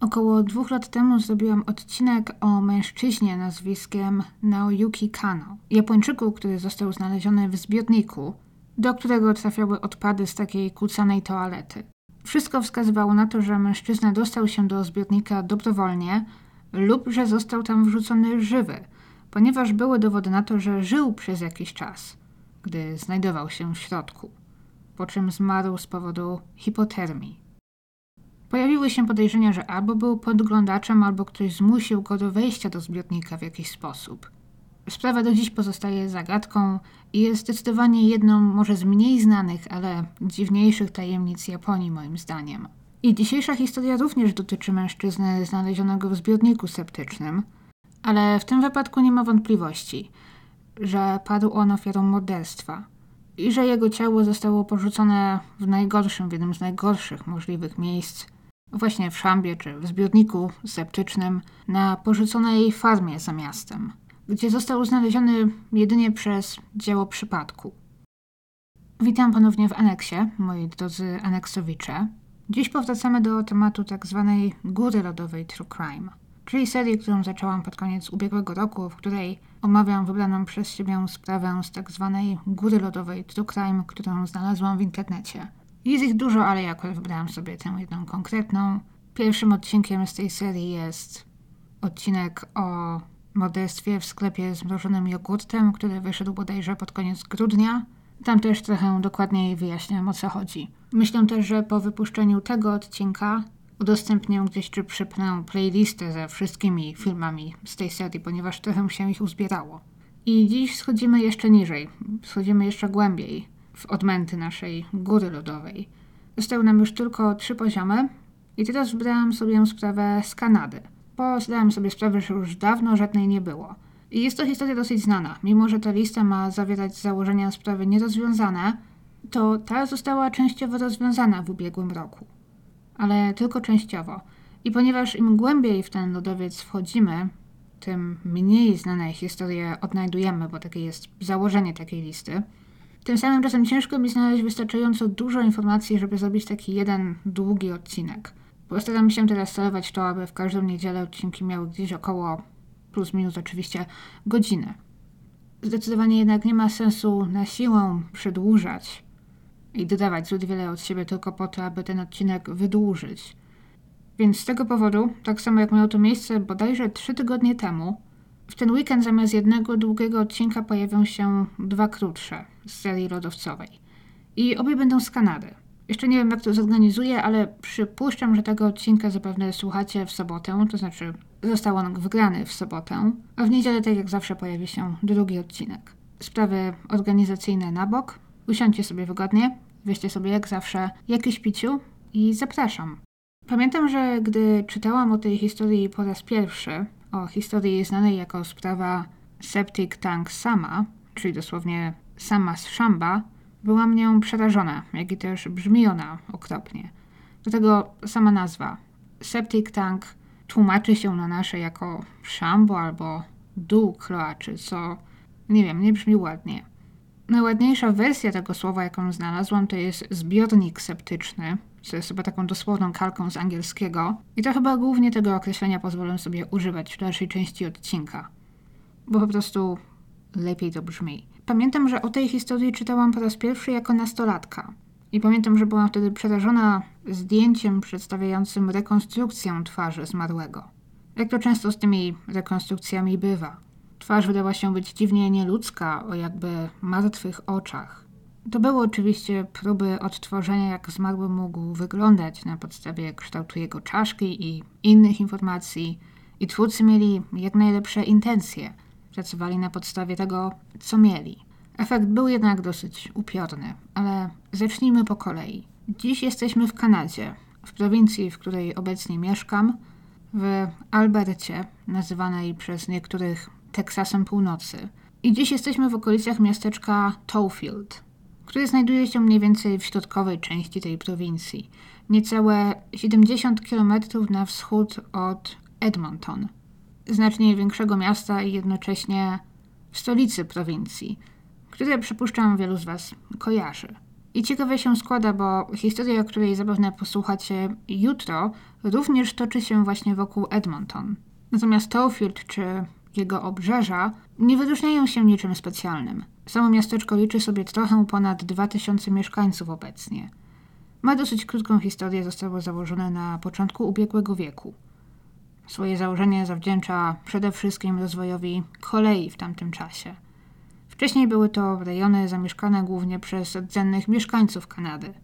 Około dwóch lat temu zrobiłam odcinek o mężczyźnie nazwiskiem Naoyuki Kano, Japończyku, który został znaleziony w zbiorniku, do którego trafiały odpady z takiej kłócanej toalety. Wszystko wskazywało na to, że mężczyzna dostał się do zbiornika dobrowolnie lub że został tam wrzucony żywy, ponieważ były dowody na to, że żył przez jakiś czas, gdy znajdował się w środku, po czym zmarł z powodu hipotermii. Pojawiły się podejrzenia, że albo był podglądaczem, albo ktoś zmusił go do wejścia do zbiornika w jakiś sposób. Sprawa do dziś pozostaje zagadką i jest zdecydowanie jedną może z mniej znanych, ale dziwniejszych tajemnic Japonii moim zdaniem. I dzisiejsza historia również dotyczy mężczyzny znalezionego w zbiorniku septycznym, ale w tym wypadku nie ma wątpliwości, że padł on ofiarą morderstwa i że jego ciało zostało porzucone w najgorszym, w jednym z najgorszych możliwych miejsc, właśnie w szambie czy w zbiorniku septycznym na porzuconej farmie za miastem gdzie został znaleziony jedynie przez dzieło przypadku. Witam ponownie w aneksie, moi drodzy aneksowicze. Dziś powracamy do tematu tak zwanej góry lodowej True Crime, czyli serii, którą zaczęłam pod koniec ubiegłego roku, w której omawiam wybraną przez siebie sprawę z tak zwanej góry lodowej True Crime, którą znalazłam w internecie. Jest ich dużo, ale ja akurat wybrałam sobie tę jedną konkretną. Pierwszym odcinkiem z tej serii jest odcinek o morderstwie w sklepie z mrożonym jogurtem, który wyszedł bodajże pod koniec grudnia. Tam też trochę dokładniej wyjaśniam o co chodzi. Myślę też, że po wypuszczeniu tego odcinka udostępnię gdzieś czy przypnę playlistę ze wszystkimi filmami z tej serii, ponieważ trochę się ich uzbierało. I dziś schodzimy jeszcze niżej, schodzimy jeszcze głębiej w odmęty naszej góry lodowej. Zostały nam już tylko trzy poziomy i teraz wybrałam sobie sprawę z Kanady bo zdałem sobie sprawę, że już dawno żadnej nie było. I jest to historia dosyć znana. Mimo, że ta lista ma zawierać założenia sprawy nierozwiązane, to ta została częściowo rozwiązana w ubiegłym roku. Ale tylko częściowo. I ponieważ im głębiej w ten lodowiec wchodzimy, tym mniej znane historie odnajdujemy, bo takie jest założenie takiej listy. Tym samym czasem ciężko mi znaleźć wystarczająco dużo informacji, żeby zrobić taki jeden długi odcinek. Postaram się teraz celować to, aby w każdą niedzielę odcinki miały gdzieś około plus minus oczywiście godzinę. Zdecydowanie jednak nie ma sensu na siłę przedłużać i dodawać zbyt wiele od siebie tylko po to, aby ten odcinek wydłużyć. Więc z tego powodu, tak samo jak miało to miejsce bodajże trzy tygodnie temu, w ten weekend zamiast jednego długiego odcinka pojawią się dwa krótsze z serii lodowcowej. I obie będą z Kanady. Jeszcze nie wiem, jak to zorganizuję, ale przypuszczam, że tego odcinka zapewne słuchacie w sobotę, to znaczy został on wygrany w sobotę, a w niedzielę, tak jak zawsze, pojawi się drugi odcinek. Sprawy organizacyjne na bok. Usiądźcie sobie wygodnie, weźcie sobie jak zawsze jakieś piciu i zapraszam. Pamiętam, że gdy czytałam o tej historii po raz pierwszy, o historii znanej jako sprawa Septic Tank Sama, czyli dosłownie sama z szamba, Byłam nią przerażona, jak i też brzmi ona okropnie. Do tego sama nazwa. Septic tank tłumaczy się na nasze jako szambo albo dół kloaczy, co nie wiem, nie brzmi ładnie. Najładniejsza wersja tego słowa, jaką znalazłam, to jest zbiornik septyczny, co jest chyba taką dosłowną kalką z angielskiego. I to chyba głównie tego określenia pozwolę sobie używać w dalszej części odcinka, bo po prostu lepiej to brzmi. Pamiętam, że o tej historii czytałam po raz pierwszy jako nastolatka. I pamiętam, że byłam wtedy przerażona zdjęciem przedstawiającym rekonstrukcję twarzy zmarłego. Jak to często z tymi rekonstrukcjami bywa. Twarz wydała się być dziwnie nieludzka, o jakby martwych oczach. To były oczywiście próby odtworzenia, jak zmarły mógł wyglądać na podstawie kształtu jego czaszki i innych informacji, i twórcy mieli jak najlepsze intencje – Pracowali na podstawie tego, co mieli. Efekt był jednak dosyć upiorny, ale zacznijmy po kolei. Dziś jesteśmy w Kanadzie, w prowincji, w której obecnie mieszkam, w Albercie, nazywanej przez niektórych Teksasem Północy. I dziś jesteśmy w okolicach miasteczka Towfield, które znajduje się mniej więcej w środkowej części tej prowincji, niecałe 70 km na wschód od Edmonton znacznie większego miasta i jednocześnie stolicy prowincji, które przypuszczam wielu z Was kojarzy. I ciekawe się składa, bo historia, której zapewne posłuchacie jutro, również toczy się właśnie wokół Edmonton. Natomiast Tofield czy jego obrzeża nie wyróżniają się niczym specjalnym. Samo miasteczko liczy sobie trochę ponad 2000 mieszkańców obecnie. Ma dosyć krótką historię, zostało założone na początku ubiegłego wieku. Swoje założenie zawdzięcza przede wszystkim rozwojowi kolei w tamtym czasie. Wcześniej były to rejony zamieszkane głównie przez rdzennych mieszkańców Kanady.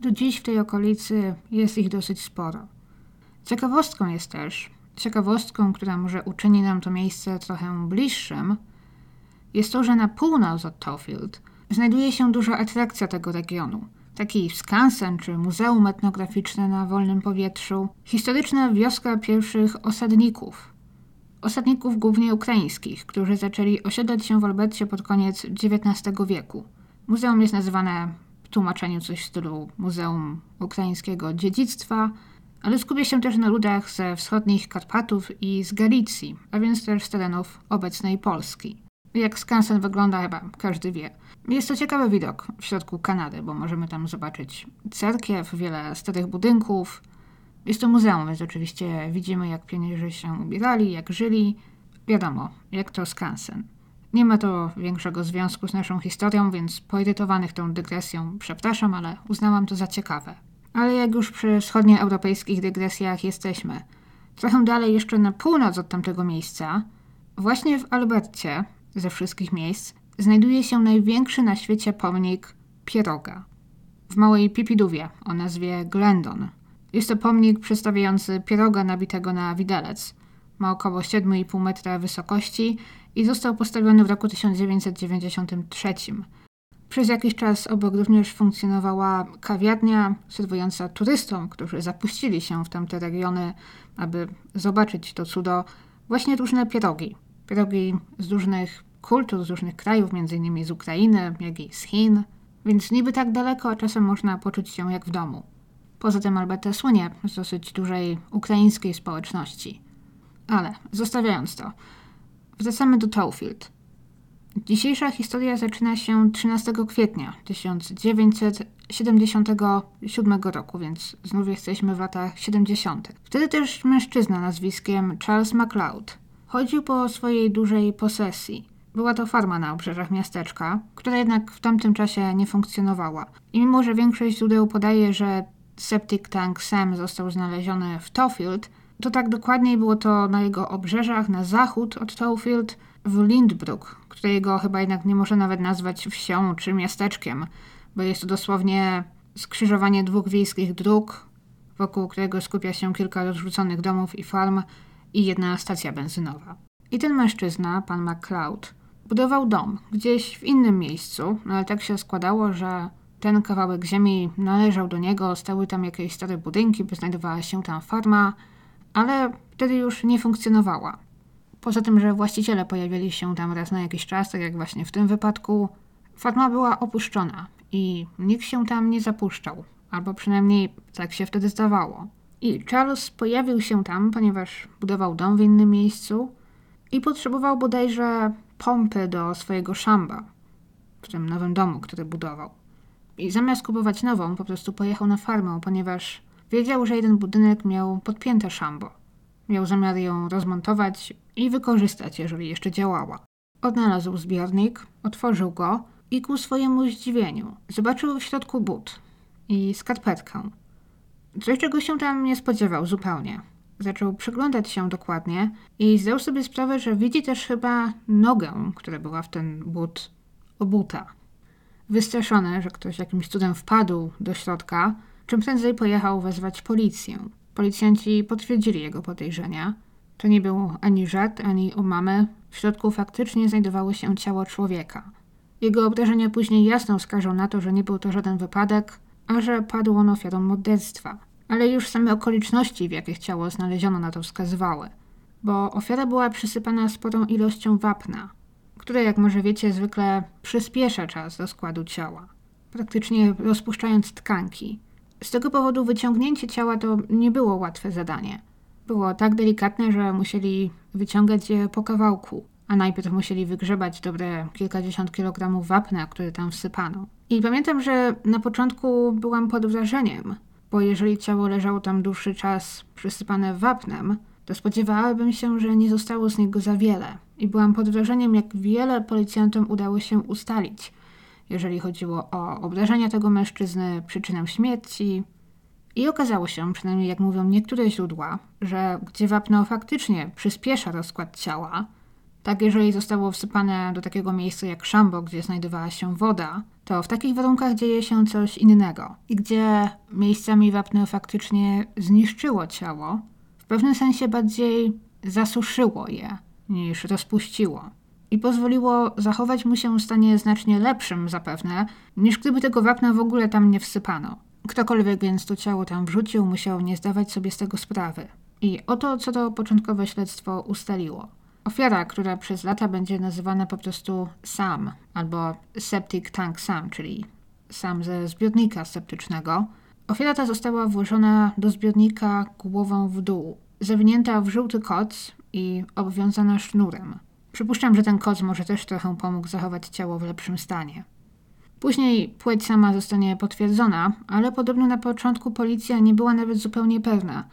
Do dziś w tej okolicy jest ich dosyć sporo. Ciekawostką jest też, ciekawostką, która może uczyni nam to miejsce trochę bliższym, jest to, że na północ od Tofield znajduje się duża atrakcja tego regionu. Taki skansen czy muzeum etnograficzne na wolnym powietrzu, historyczna wioska pierwszych osadników. Osadników głównie ukraińskich, którzy zaczęli osiadać się w Albercie pod koniec XIX wieku. Muzeum jest nazywane w tłumaczeniu coś w stylu Muzeum Ukraińskiego Dziedzictwa, ale skupia się też na ludach ze wschodnich Karpatów i z Galicji, a więc też z terenów obecnej Polski. Jak skansen wygląda, chyba każdy wie. Jest to ciekawy widok w środku Kanady, bo możemy tam zobaczyć cerkiew, wiele starych budynków. Jest to muzeum, więc oczywiście widzimy, jak pionierzy się ubierali, jak żyli. Wiadomo, jak to skansen. Nie ma to większego związku z naszą historią, więc poirytowanych tą dygresją przepraszam, ale uznałam to za ciekawe. Ale jak już przy wschodnioeuropejskich dygresjach jesteśmy, trochę dalej jeszcze na północ od tamtego miejsca, właśnie w Albercie, ze wszystkich miejsc, znajduje się największy na świecie pomnik pieroga. W małej Pipidówie o nazwie Glendon. Jest to pomnik przedstawiający pieroga nabitego na widelec. Ma około 7,5 metra wysokości i został postawiony w roku 1993. Przez jakiś czas obok również funkcjonowała kawiarnia serwująca turystom, którzy zapuścili się w tamte regiony, aby zobaczyć to cudo, właśnie różne pierogi. Pierogi z różnych kultur, z różnych krajów, m.in. z Ukrainy, jak i z Chin, więc niby tak daleko, a czasem można poczuć się jak w domu. Poza tym Alberta słynie z dosyć dużej ukraińskiej społeczności. Ale zostawiając to, wracamy do Towfield. Dzisiejsza historia zaczyna się 13 kwietnia 1977 roku, więc znów jesteśmy w latach 70. Wtedy też mężczyzna nazwiskiem Charles MacLeod chodził po swojej dużej posesji. Była to farma na obrzeżach miasteczka, która jednak w tamtym czasie nie funkcjonowała. I mimo, że większość źródeł podaje, że septic tank Sam został znaleziony w Tofield, to tak dokładniej było to na jego obrzeżach, na zachód od Tofield, w Lindbrook, którego chyba jednak nie może nawet nazwać wsią czy miasteczkiem, bo jest to dosłownie skrzyżowanie dwóch wiejskich dróg, wokół którego skupia się kilka rozrzuconych domów i farm i jedna stacja benzynowa. I ten mężczyzna, pan MacLeod, budował dom gdzieś w innym miejscu, no ale tak się składało, że ten kawałek ziemi należał do niego, stały tam jakieś stare budynki, by znajdowała się tam farma, ale wtedy już nie funkcjonowała. Poza tym, że właściciele pojawili się tam raz na jakiś czas, tak jak właśnie w tym wypadku, farma była opuszczona i nikt się tam nie zapuszczał, albo przynajmniej tak się wtedy zdawało. I Charles pojawił się tam, ponieważ budował dom w innym miejscu i potrzebował bodajże pompy do swojego szamba w tym nowym domu, który budował. I zamiast kupować nową, po prostu pojechał na farmę, ponieważ wiedział, że jeden budynek miał podpięte szambo. Miał zamiar ją rozmontować i wykorzystać, jeżeli jeszcze działała. Odnalazł zbiornik, otworzył go i ku swojemu zdziwieniu zobaczył w środku but i skarpetkę. Coś, czego się tam nie spodziewał zupełnie. Zaczął przyglądać się dokładnie i zdał sobie sprawę, że widzi też chyba nogę, która była w ten but obuta. Wystraszony, że ktoś jakimś cudem wpadł do środka, czym prędzej pojechał wezwać policję. Policjanci potwierdzili jego podejrzenia. To nie był ani żart, ani umamy. W środku faktycznie znajdowało się ciało człowieka. Jego obrażenia później jasno wskażą na to, że nie był to żaden wypadek, a że padł on ofiarą morderstwa. Ale już same okoliczności, w jakich ciało znaleziono, na to wskazywały. Bo ofiara była przysypana sporą ilością wapna, które, jak może wiecie, zwykle przyspiesza czas rozkładu ciała, praktycznie rozpuszczając tkanki. Z tego powodu wyciągnięcie ciała to nie było łatwe zadanie. Było tak delikatne, że musieli wyciągać je po kawałku, a najpierw musieli wygrzebać dobre kilkadziesiąt kilogramów wapna, które tam wsypano. I pamiętam, że na początku byłam pod wrażeniem, bo jeżeli ciało leżało tam dłuższy czas przysypane wapnem, to spodziewałabym się, że nie zostało z niego za wiele. I byłam pod wrażeniem, jak wiele policjantom udało się ustalić, jeżeli chodziło o obrażenia tego mężczyzny, przyczynę śmierci. I okazało się, przynajmniej jak mówią niektóre źródła, że gdzie wapno faktycznie przyspiesza rozkład ciała, tak jeżeli zostało wsypane do takiego miejsca jak szambo, gdzie znajdowała się woda, to w takich warunkach dzieje się coś innego. I gdzie miejscami wapno faktycznie zniszczyło ciało, w pewnym sensie bardziej zasuszyło je niż rozpuściło. I pozwoliło zachować mu się w stanie znacznie lepszym zapewne, niż gdyby tego wapna w ogóle tam nie wsypano. Ktokolwiek więc to ciało tam wrzucił, musiał nie zdawać sobie z tego sprawy. I oto, co to początkowe śledztwo ustaliło. Ofiara, która przez lata będzie nazywana po prostu SAM albo Septic Tank SAM, czyli SAM ze zbiornika septycznego. Ofiara ta została włożona do zbiornika głową w dół, zawinięta w żółty koc i obwiązana sznurem. Przypuszczam, że ten koc może też trochę pomógł zachować ciało w lepszym stanie. Później płeć sama zostanie potwierdzona, ale podobno na początku policja nie była nawet zupełnie pewna,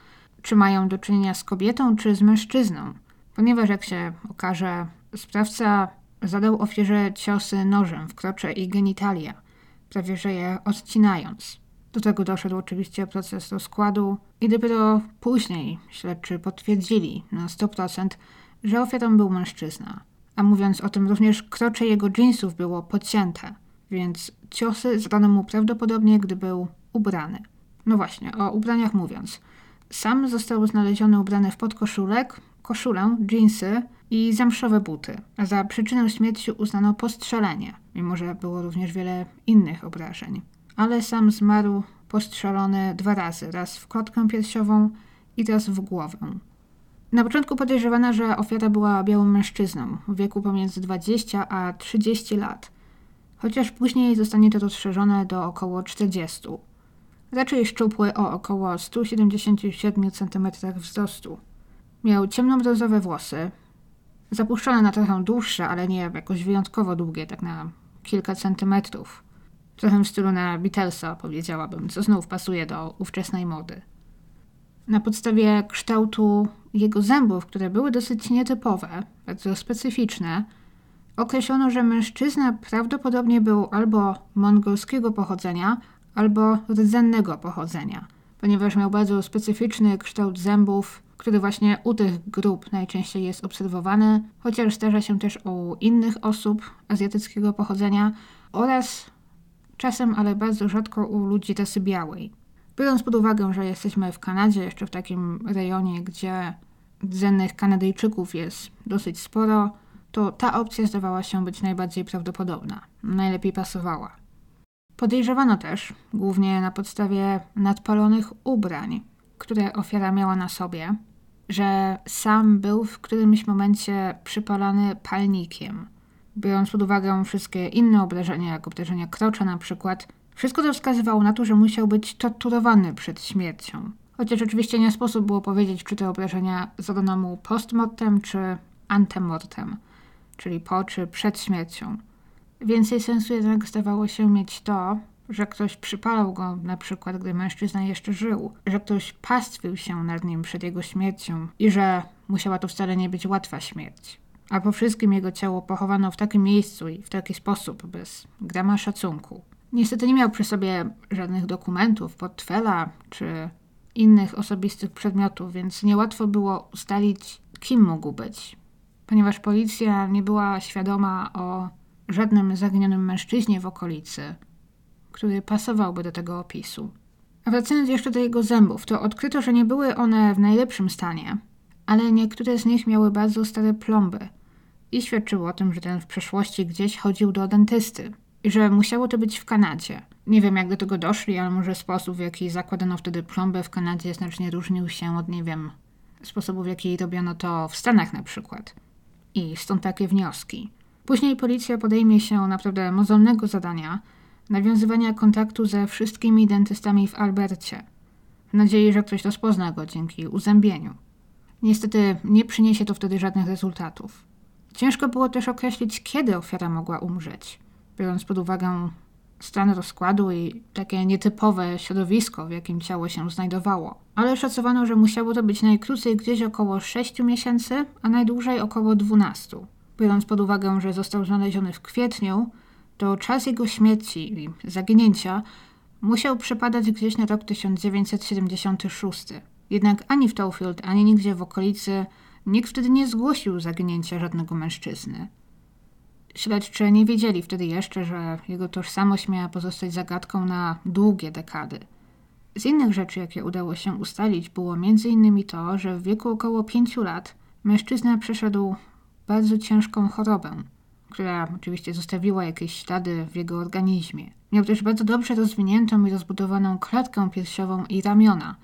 czy mają do czynienia z kobietą czy z mężczyzną ponieważ jak się okaże, sprawca zadał ofierze ciosy nożem w krocze i genitalia, prawie że je odcinając. Do tego doszedł oczywiście proces rozkładu i dopiero później śledczy potwierdzili na 100%, że ofiarą był mężczyzna. A mówiąc o tym, również krocze jego jeansów było podcięte, więc ciosy zadano mu prawdopodobnie, gdy był ubrany. No właśnie, o ubraniach mówiąc. Sam został znaleziony ubrany w podkoszulek, koszulę, dżinsy i zamszowe buty. Za przyczynę śmierci uznano postrzelenie, mimo że było również wiele innych obrażeń. Ale sam zmarł postrzelony dwa razy, raz w klatkę piersiową i raz w głowę. Na początku podejrzewano, że ofiara była białym mężczyzną w wieku pomiędzy 20 a 30 lat, chociaż później zostanie to rozszerzone do około 40. Raczej szczupły o około 177 cm wzrostu. Miał ciemnobrązowe włosy, zapuszczone na trochę dłuższe, ale nie jakoś wyjątkowo długie, tak na kilka centymetrów. Trochę w stylu na Beatlesa, powiedziałabym, co znów pasuje do ówczesnej mody. Na podstawie kształtu jego zębów, które były dosyć nietypowe, bardzo specyficzne, określono, że mężczyzna prawdopodobnie był albo mongolskiego pochodzenia, albo rdzennego pochodzenia, ponieważ miał bardzo specyficzny kształt zębów, który właśnie u tych grup najczęściej jest obserwowany, chociaż zdarza się też u innych osób azjatyckiego pochodzenia oraz czasem, ale bardzo rzadko u ludzi rasy białej. Biorąc pod uwagę, że jesteśmy w Kanadzie, jeszcze w takim rejonie, gdzie rdzennych Kanadyjczyków jest dosyć sporo, to ta opcja zdawała się być najbardziej prawdopodobna, najlepiej pasowała. Podejrzewano też, głównie na podstawie nadpalonych ubrań, które ofiara miała na sobie, że sam był w którymś momencie przypalany palnikiem. Biorąc pod uwagę wszystkie inne obrażenia, jak obrażenia krocza na przykład, wszystko to wskazywało na to, że musiał być torturowany przed śmiercią. Chociaż oczywiście nie sposób było powiedzieć, czy te obrażenia zadano mu postmortem, czy antemortem, czyli po czy przed śmiercią. Więcej sensu jednak zdawało się mieć to, że ktoś przypalał go na przykład, gdy mężczyzna jeszcze żył, że ktoś pastwił się nad nim przed jego śmiercią i że musiała to wcale nie być łatwa śmierć. A po wszystkim jego ciało pochowano w takim miejscu i w taki sposób, bez grama szacunku. Niestety nie miał przy sobie żadnych dokumentów, portfela czy innych osobistych przedmiotów, więc niełatwo było ustalić, kim mógł być. Ponieważ policja nie była świadoma o żadnym zaginionym mężczyźnie w okolicy, który pasowałby do tego opisu. A wracając jeszcze do jego zębów, to odkryto, że nie były one w najlepszym stanie, ale niektóre z nich miały bardzo stare plomby i świadczyło o tym, że ten w przeszłości gdzieś chodził do dentysty i że musiało to być w Kanadzie. Nie wiem, jak do tego doszli, ale może sposób, w jaki zakładano wtedy plombę w Kanadzie znacznie różnił się od, nie wiem, sposobu, w jaki robiono to w Stanach na przykład. I stąd takie wnioski. Później policja podejmie się naprawdę mozolnego zadania – nawiązywania kontaktu ze wszystkimi dentystami w Albercie, w nadziei, że ktoś rozpozna go dzięki uzębieniu. Niestety nie przyniesie to wtedy żadnych rezultatów. Ciężko było też określić, kiedy ofiara mogła umrzeć, biorąc pod uwagę stan rozkładu i takie nietypowe środowisko, w jakim ciało się znajdowało. Ale szacowano, że musiało to być najkrócej gdzieś około 6 miesięcy, a najdłużej około 12. Biorąc pod uwagę, że został znaleziony w kwietniu, to czas jego śmierci i zaginięcia musiał przypadać gdzieś na rok 1976. Jednak ani w Towfield, ani nigdzie w okolicy nikt wtedy nie zgłosił zaginięcia żadnego mężczyzny. Śledczy nie wiedzieli wtedy jeszcze, że jego tożsamość miała pozostać zagadką na długie dekady. Z innych rzeczy, jakie udało się ustalić, było m.in. to, że w wieku około pięciu lat mężczyzna przeszedł bardzo ciężką chorobę, która oczywiście zostawiła jakieś ślady w jego organizmie. Miał też bardzo dobrze rozwiniętą i rozbudowaną klatkę piersiową i ramiona,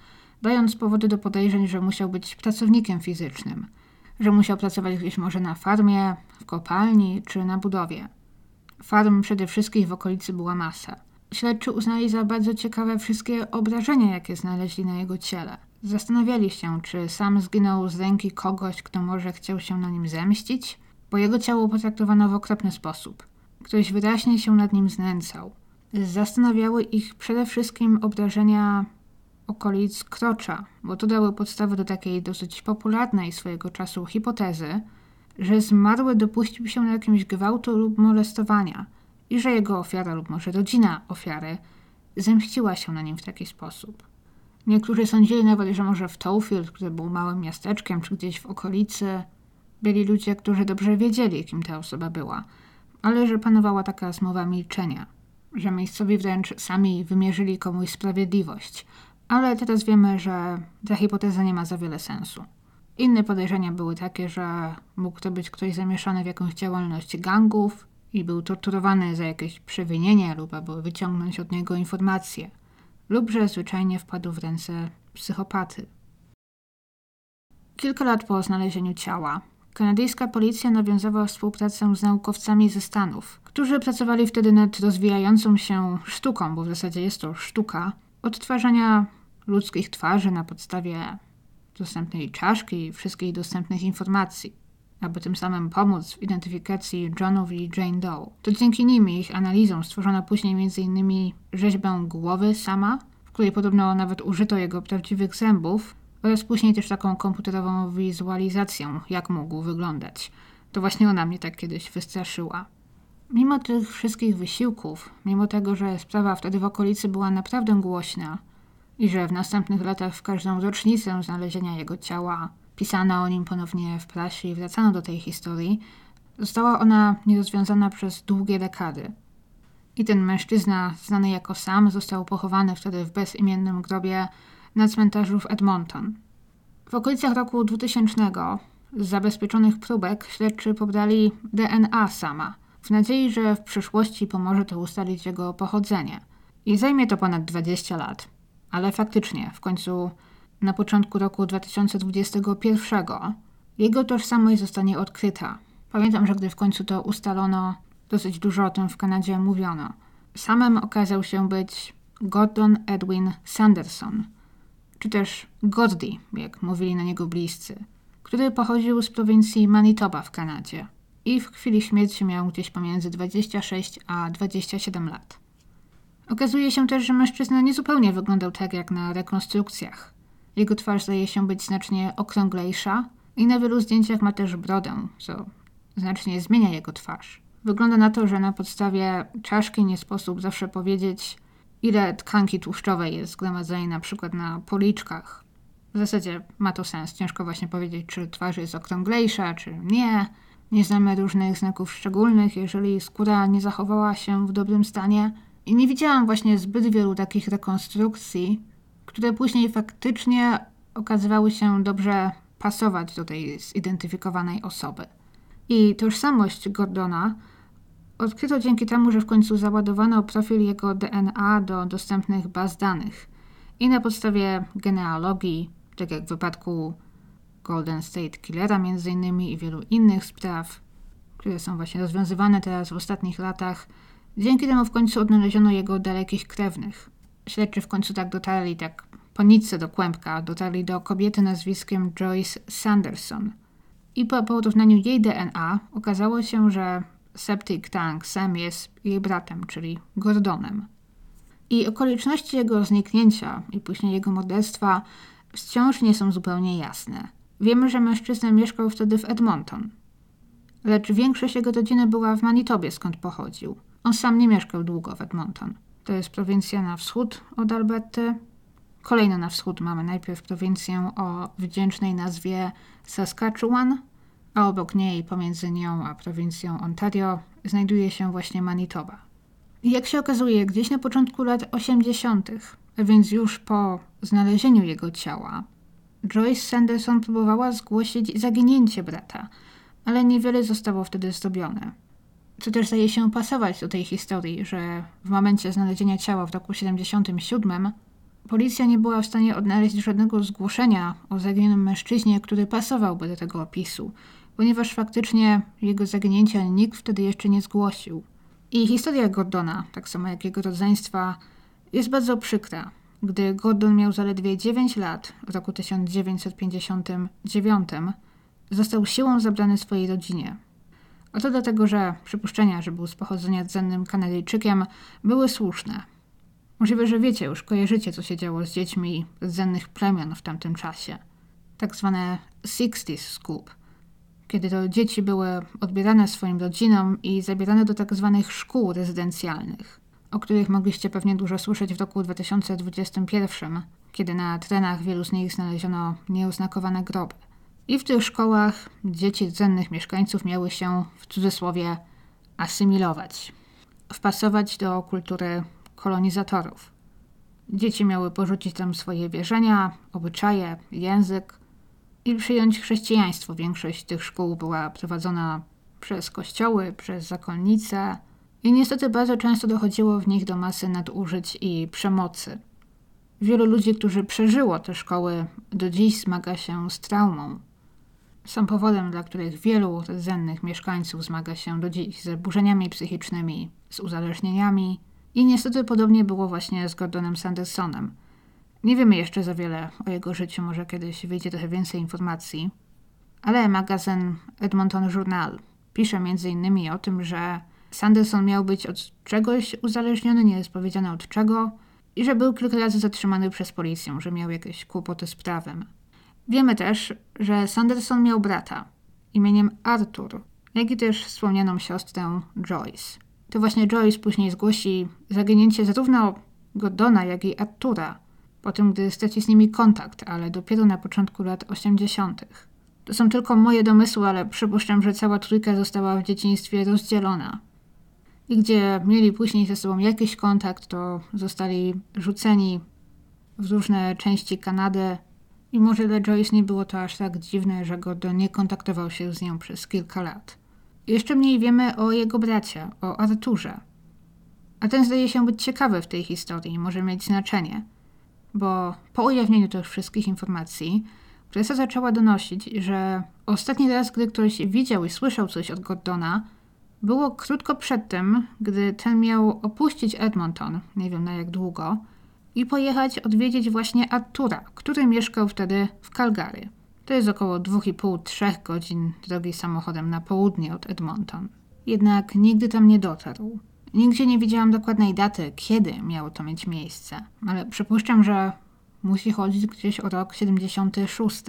dając powody do podejrzeń, że musiał być pracownikiem fizycznym, że musiał pracować gdzieś może na farmie, w kopalni czy na budowie. Farm przede wszystkim w okolicy była masa. Śledczy uznali za bardzo ciekawe wszystkie obrażenia, jakie znaleźli na jego ciele. Zastanawiali się, czy sam zginął z ręki kogoś, kto może chciał się na nim zemścić, bo jego ciało potraktowano w okropny sposób. Ktoś wyraźnie się nad nim znęcał. Zastanawiały ich przede wszystkim obrażenia okolic krocza, bo to dały podstawę do takiej dosyć popularnej swojego czasu hipotezy, że zmarły dopuścił się na jakimś gwałtu lub molestowania i że jego ofiara lub może rodzina ofiary zemściła się na nim w taki sposób. Niektórzy sądzili nawet, że może w Towfield, który był małym miasteczkiem, czy gdzieś w okolicy, byli ludzie, którzy dobrze wiedzieli, kim ta osoba była, ale że panowała taka zmowa milczenia, że miejscowi wręcz sami wymierzyli komuś sprawiedliwość, ale teraz wiemy, że ta hipoteza nie ma za wiele sensu. Inne podejrzenia były takie, że mógł to być ktoś zamieszany w jakąś działalność gangów i był torturowany za jakieś przewinienie lub aby wyciągnąć od niego informacje, lub że zwyczajnie wpadł w ręce psychopaty. Kilka lat po znalezieniu ciała, kanadyjska policja nawiązała współpracę z naukowcami ze Stanów, którzy pracowali wtedy nad rozwijającą się sztuką, bo w zasadzie jest to sztuka, odtwarzania ludzkich twarzy na podstawie dostępnej czaszki i wszystkich dostępnych informacji, aby tym samym pomóc w identyfikacji Johnów i Jane Doe. To dzięki nim i ich analizom stworzono później m.in. rzeźbę głowy sama, w której podobno nawet użyto jego prawdziwych zębów, oraz później też taką komputerową wizualizację, jak mógł wyglądać. To właśnie ona mnie tak kiedyś wystraszyła. Mimo tych wszystkich wysiłków, mimo tego, że sprawa wtedy w okolicy była naprawdę głośna, i że w następnych latach w każdą rocznicę znalezienia jego ciała pisano o nim ponownie w prasie i wracano do tej historii, została ona nierozwiązana przez długie dekady. I ten mężczyzna, znany jako Sam, został pochowany wtedy w bezimiennym grobie na cmentarzu w Edmonton. W okolicach roku 2000 z zabezpieczonych próbek śledczy pobrali DNA Sama, w nadziei, że w przyszłości pomoże to ustalić jego pochodzenie. I zajmie to ponad 20 lat. Ale faktycznie, w końcu na początku roku 2021 jego tożsamość zostanie odkryta. Pamiętam, że gdy w końcu to ustalono, dosyć dużo o tym w Kanadzie mówiono. Samym okazał się być Gordon Edwin Sanderson, czy też Gordy, jak mówili na niego bliscy, który pochodził z prowincji Manitoba w Kanadzie i w chwili śmierci miał gdzieś pomiędzy 26 a 27 lat. Okazuje się też, że mężczyzna nie zupełnie wyglądał tak jak na rekonstrukcjach. Jego twarz zdaje się być znacznie okrąglejsza i na wielu zdjęciach ma też brodę, co znacznie zmienia jego twarz. Wygląda na to, że na podstawie czaszki nie sposób zawsze powiedzieć, ile tkanki tłuszczowej jest zgromadzonej na przykład na policzkach. W zasadzie ma to sens. Ciężko właśnie powiedzieć, czy twarz jest okrąglejsza, czy nie. Nie znamy różnych znaków szczególnych, jeżeli skóra nie zachowała się w dobrym stanie – i nie widziałam właśnie zbyt wielu takich rekonstrukcji, które później faktycznie okazywały się dobrze pasować do tej zidentyfikowanej osoby. I tożsamość Gordona odkryto dzięki temu, że w końcu załadowano profil jego DNA do dostępnych baz danych. I na podstawie genealogii, tak jak w wypadku Golden State Killera między innymi i wielu innych spraw, które są właśnie rozwiązywane teraz w ostatnich latach, Dzięki temu w końcu odnaleziono jego dalekich krewnych. Śledczy w końcu tak dotarli, tak po nitce do kłębka, dotarli do kobiety nazwiskiem Joyce Sanderson. I po porównaniu jej DNA okazało się, że Septic Tank Sam jest jej bratem, czyli Gordonem. I okoliczności jego zniknięcia i później jego morderstwa wciąż nie są zupełnie jasne. Wiemy, że mężczyzna mieszkał wtedy w Edmonton, lecz większość jego rodziny była w Manitobie, skąd pochodził. On sam nie mieszkał długo w Edmonton. To jest prowincja na wschód od Alberty. Kolejno na wschód mamy najpierw prowincję o wdzięcznej nazwie Saskatchewan, a obok niej, pomiędzy nią a prowincją Ontario, znajduje się właśnie Manitoba. I jak się okazuje, gdzieś na początku lat 80., a więc już po znalezieniu jego ciała, Joyce Sanderson próbowała zgłosić zaginięcie brata, ale niewiele zostało wtedy zrobione. Co też zdaje się pasować do tej historii, że w momencie znalezienia ciała w roku 77 policja nie była w stanie odnaleźć żadnego zgłoszenia o zaginionym mężczyźnie, który pasowałby do tego opisu, ponieważ faktycznie jego zaginięcia nikt wtedy jeszcze nie zgłosił. I historia Gordona, tak samo jak jego rodzeństwa, jest bardzo przykra. Gdy Gordon miał zaledwie 9 lat w roku 1959, został siłą zabrany swojej rodzinie. Oto dlatego, że przypuszczenia, że był z pochodzenia rdzennym Kanadyjczykiem, były słuszne. Możliwe, że wiecie już, kojarzycie, co się działo z dziećmi rdzennych plemion w tamtym czasie. Tak zwane 60s Scoop, kiedy to dzieci były odbierane swoim rodzinom i zabierane do tak zwanych szkół rezydencjalnych, o których mogliście pewnie dużo słyszeć w roku 2021, kiedy na trenach wielu z nich znaleziono nieoznakowane groby. I w tych szkołach dzieci rdzennych mieszkańców miały się, w cudzysłowie, asymilować, wpasować do kultury kolonizatorów. Dzieci miały porzucić tam swoje wierzenia, obyczaje, język i przyjąć chrześcijaństwo. Większość tych szkół była prowadzona przez kościoły, przez zakonnice i niestety bardzo często dochodziło w nich do masy nadużyć i przemocy. Wielu ludzi, którzy przeżyło te szkoły, do dziś zmaga się z traumą są powodem, dla których wielu rdzennych mieszkańców zmaga się do dziś z zaburzeniami psychicznymi, z uzależnieniami i niestety podobnie było właśnie z Gordonem Sandersonem. Nie wiemy jeszcze za wiele o jego życiu, może kiedyś wyjdzie trochę więcej informacji, ale magazyn Edmonton Journal pisze m.in. o tym, że Sanderson miał być od czegoś uzależniony, nie jest powiedziane od czego, i że był kilka razy zatrzymany przez policję, że miał jakieś kłopoty z prawem. Wiemy też, że Sanderson miał brata imieniem Arthur, jak i też wspomnianą siostrę Joyce. To właśnie Joyce później zgłosi zaginięcie zarówno Gordona, jak i Artura, po tym, gdy straci z nimi kontakt, ale dopiero na początku lat 80. To są tylko moje domysły, ale przypuszczam, że cała trójka została w dzieciństwie rozdzielona. I gdzie mieli później ze sobą jakiś kontakt, to zostali rzuceni w różne części Kanady, i może dla Joyce nie było to aż tak dziwne, że Gordon nie kontaktował się z nią przez kilka lat. Jeszcze mniej wiemy o jego bracie, o Arturze. A ten zdaje się być ciekawy w tej historii może mieć znaczenie, bo po ujawnieniu tych wszystkich informacji presa zaczęła donosić, że ostatni raz, gdy ktoś widział i słyszał coś od Gordona, było krótko przed tym, gdy ten miał opuścić Edmonton, nie wiem na jak długo, i pojechać odwiedzić właśnie Artura, który mieszkał wtedy w Calgary. To jest około 2,5-3 godzin drogi samochodem na południe od Edmonton. Jednak nigdy tam nie dotarł. Nigdzie nie widziałam dokładnej daty, kiedy miało to mieć miejsce, ale przypuszczam, że musi chodzić gdzieś o rok 76.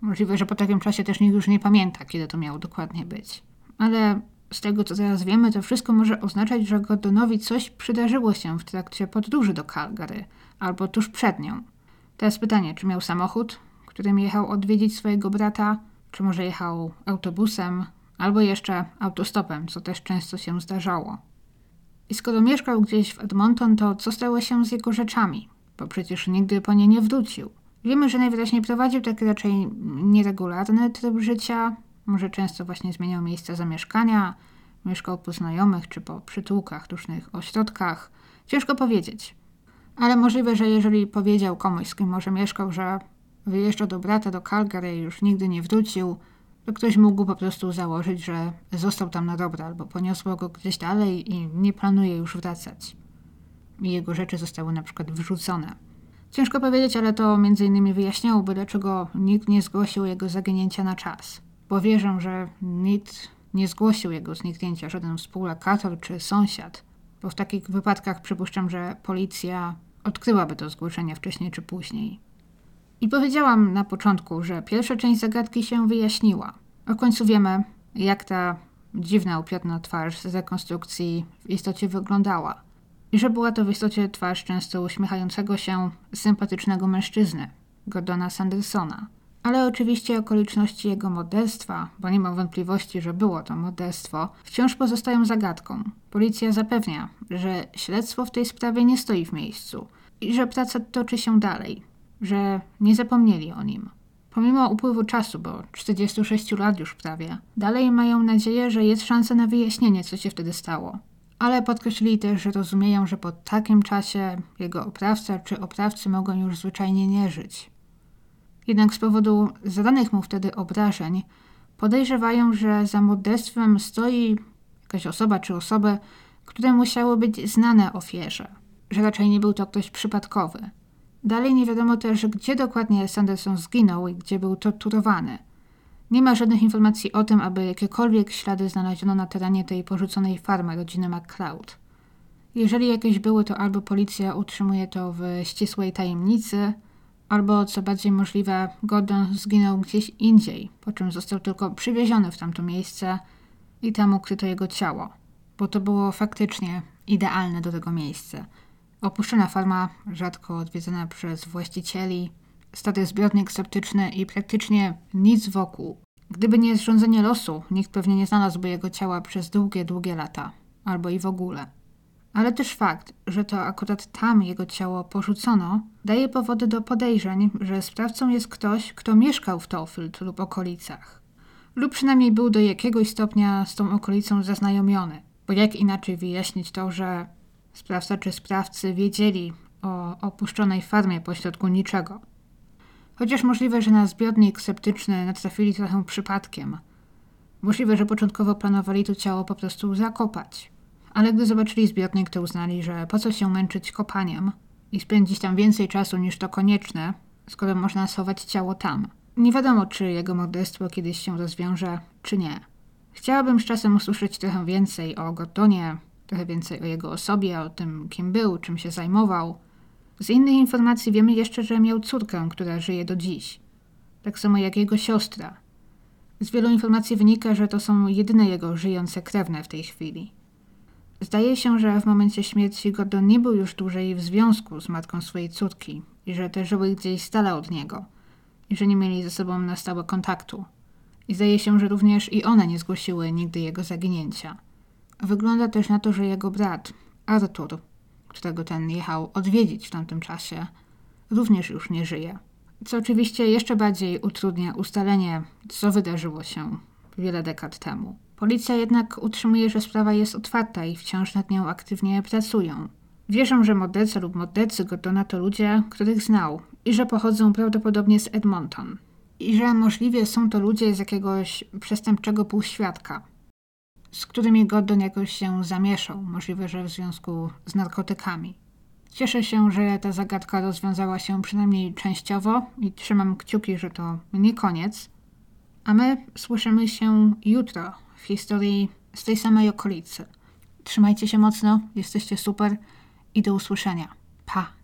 Możliwe, że po takim czasie też nikt już nie pamięta, kiedy to miało dokładnie być. Ale z tego, co teraz wiemy, to wszystko może oznaczać, że Gordonowi coś przydarzyło się w trakcie podróży do Calgary albo tuż przed nią. Teraz pytanie, czy miał samochód, którym jechał odwiedzić swojego brata, czy może jechał autobusem, albo jeszcze autostopem, co też często się zdarzało. I skoro mieszkał gdzieś w Edmonton, to co stało się z jego rzeczami? Bo przecież nigdy po nie nie wrócił. Wiemy, że najwyraźniej prowadził taki raczej nieregularny tryb życia, może często właśnie zmieniał miejsca zamieszkania, mieszkał po znajomych czy po przytułkach, różnych ośrodkach. Ciężko powiedzieć. Ale możliwe, że jeżeli powiedział komuś, z kim może mieszkał, że wyjeżdża do brata do Calgary i już nigdy nie wrócił, to ktoś mógł po prostu założyć, że został tam na dobre albo poniosło go gdzieś dalej i nie planuje już wracać. I jego rzeczy zostały na przykład wyrzucone. Ciężko powiedzieć, ale to między innymi wyjaśniałoby, dlaczego nikt nie zgłosił jego zaginięcia na czas bo wierzę, że nikt nie zgłosił jego zniknięcia żaden współlokator czy sąsiad, bo w takich wypadkach przypuszczam, że policja odkryłaby to zgłoszenie wcześniej czy później. I powiedziałam na początku, że pierwsza część zagadki się wyjaśniła. W końcu wiemy, jak ta dziwna, upiorna twarz z rekonstrukcji w istocie wyglądała. I że była to w istocie twarz często uśmiechającego się, sympatycznego mężczyzny, Gordona Sandersona. Ale oczywiście okoliczności jego morderstwa, bo nie mam wątpliwości, że było to morderstwo, wciąż pozostają zagadką. Policja zapewnia, że śledztwo w tej sprawie nie stoi w miejscu i że praca toczy się dalej, że nie zapomnieli o nim. Pomimo upływu czasu, bo 46 lat już prawie, dalej mają nadzieję, że jest szansa na wyjaśnienie, co się wtedy stało. Ale podkreślili też, że rozumieją, że po takim czasie jego oprawca czy oprawcy mogą już zwyczajnie nie żyć. Jednak z powodu zadanych mu wtedy obrażeń podejrzewają, że za morderstwem stoi jakaś osoba czy osoby, które musiały być znane ofierze, że raczej nie był to ktoś przypadkowy. Dalej nie wiadomo też, gdzie dokładnie Sanderson zginął i gdzie był torturowany. Nie ma żadnych informacji o tym, aby jakiekolwiek ślady znaleziono na terenie tej porzuconej farmy rodziny McCloud. Jeżeli jakieś były, to albo policja utrzymuje to w ścisłej tajemnicy, albo co bardziej możliwe, Gordon zginął gdzieś indziej, po czym został tylko przywieziony w tamto miejsce i tam ukryto jego ciało, bo to było faktycznie idealne do tego miejsca. Opuszczona farma, rzadko odwiedzana przez właścicieli, stary zbiornik septyczny i praktycznie nic wokół. Gdyby nie zrządzenie losu, nikt pewnie nie znalazłby jego ciała przez długie, długie lata, albo i w ogóle. Ale też fakt, że to akurat tam jego ciało porzucono, daje powody do podejrzeń, że sprawcą jest ktoś, kto mieszkał w Tofield lub okolicach. Lub przynajmniej był do jakiegoś stopnia z tą okolicą zaznajomiony. Bo jak inaczej wyjaśnić to, że sprawca czy sprawcy wiedzieli o opuszczonej farmie pośrodku niczego? Chociaż możliwe, że na zbiornik septyczny natrafili trochę przypadkiem. Możliwe, że początkowo planowali to ciało po prostu zakopać. Ale gdy zobaczyli zbiornik, to uznali, że po co się męczyć kopaniem i spędzić tam więcej czasu niż to konieczne, skoro można schować ciało tam. Nie wiadomo, czy jego morderstwo kiedyś się rozwiąże, czy nie. Chciałabym z czasem usłyszeć trochę więcej o Gordonie, trochę więcej o jego osobie, o tym, kim był, czym się zajmował. Z innych informacji wiemy jeszcze, że miał córkę, która żyje do dziś. Tak samo jak jego siostra. Z wielu informacji wynika, że to są jedyne jego żyjące krewne w tej chwili. Zdaje się, że w momencie śmierci Gordon nie był już dłużej w związku z matką swojej córki i że te żyły gdzieś stale od niego i że nie mieli ze sobą na stałe kontaktu. I zdaje się, że również i one nie zgłosiły nigdy jego zaginięcia. Wygląda też na to, że jego brat, Arthur, którego ten jechał odwiedzić w tamtym czasie, również już nie żyje. Co oczywiście jeszcze bardziej utrudnia ustalenie, co wydarzyło się wiele dekad temu. Policja jednak utrzymuje, że sprawa jest otwarta i wciąż nad nią aktywnie pracują. Wierzą, że morderca lub mordercy Gordona to ludzie, których znał i że pochodzą prawdopodobnie z Edmonton. I że możliwie są to ludzie z jakiegoś przestępczego półświadka, z którymi Gordon jakoś się zamieszał, możliwe, że w związku z narkotykami. Cieszę się, że ta zagadka rozwiązała się przynajmniej częściowo i trzymam kciuki, że to nie koniec. A my słyszymy się jutro w historii z tej samej okolicy. Trzymajcie się mocno, jesteście super i do usłyszenia. Pa!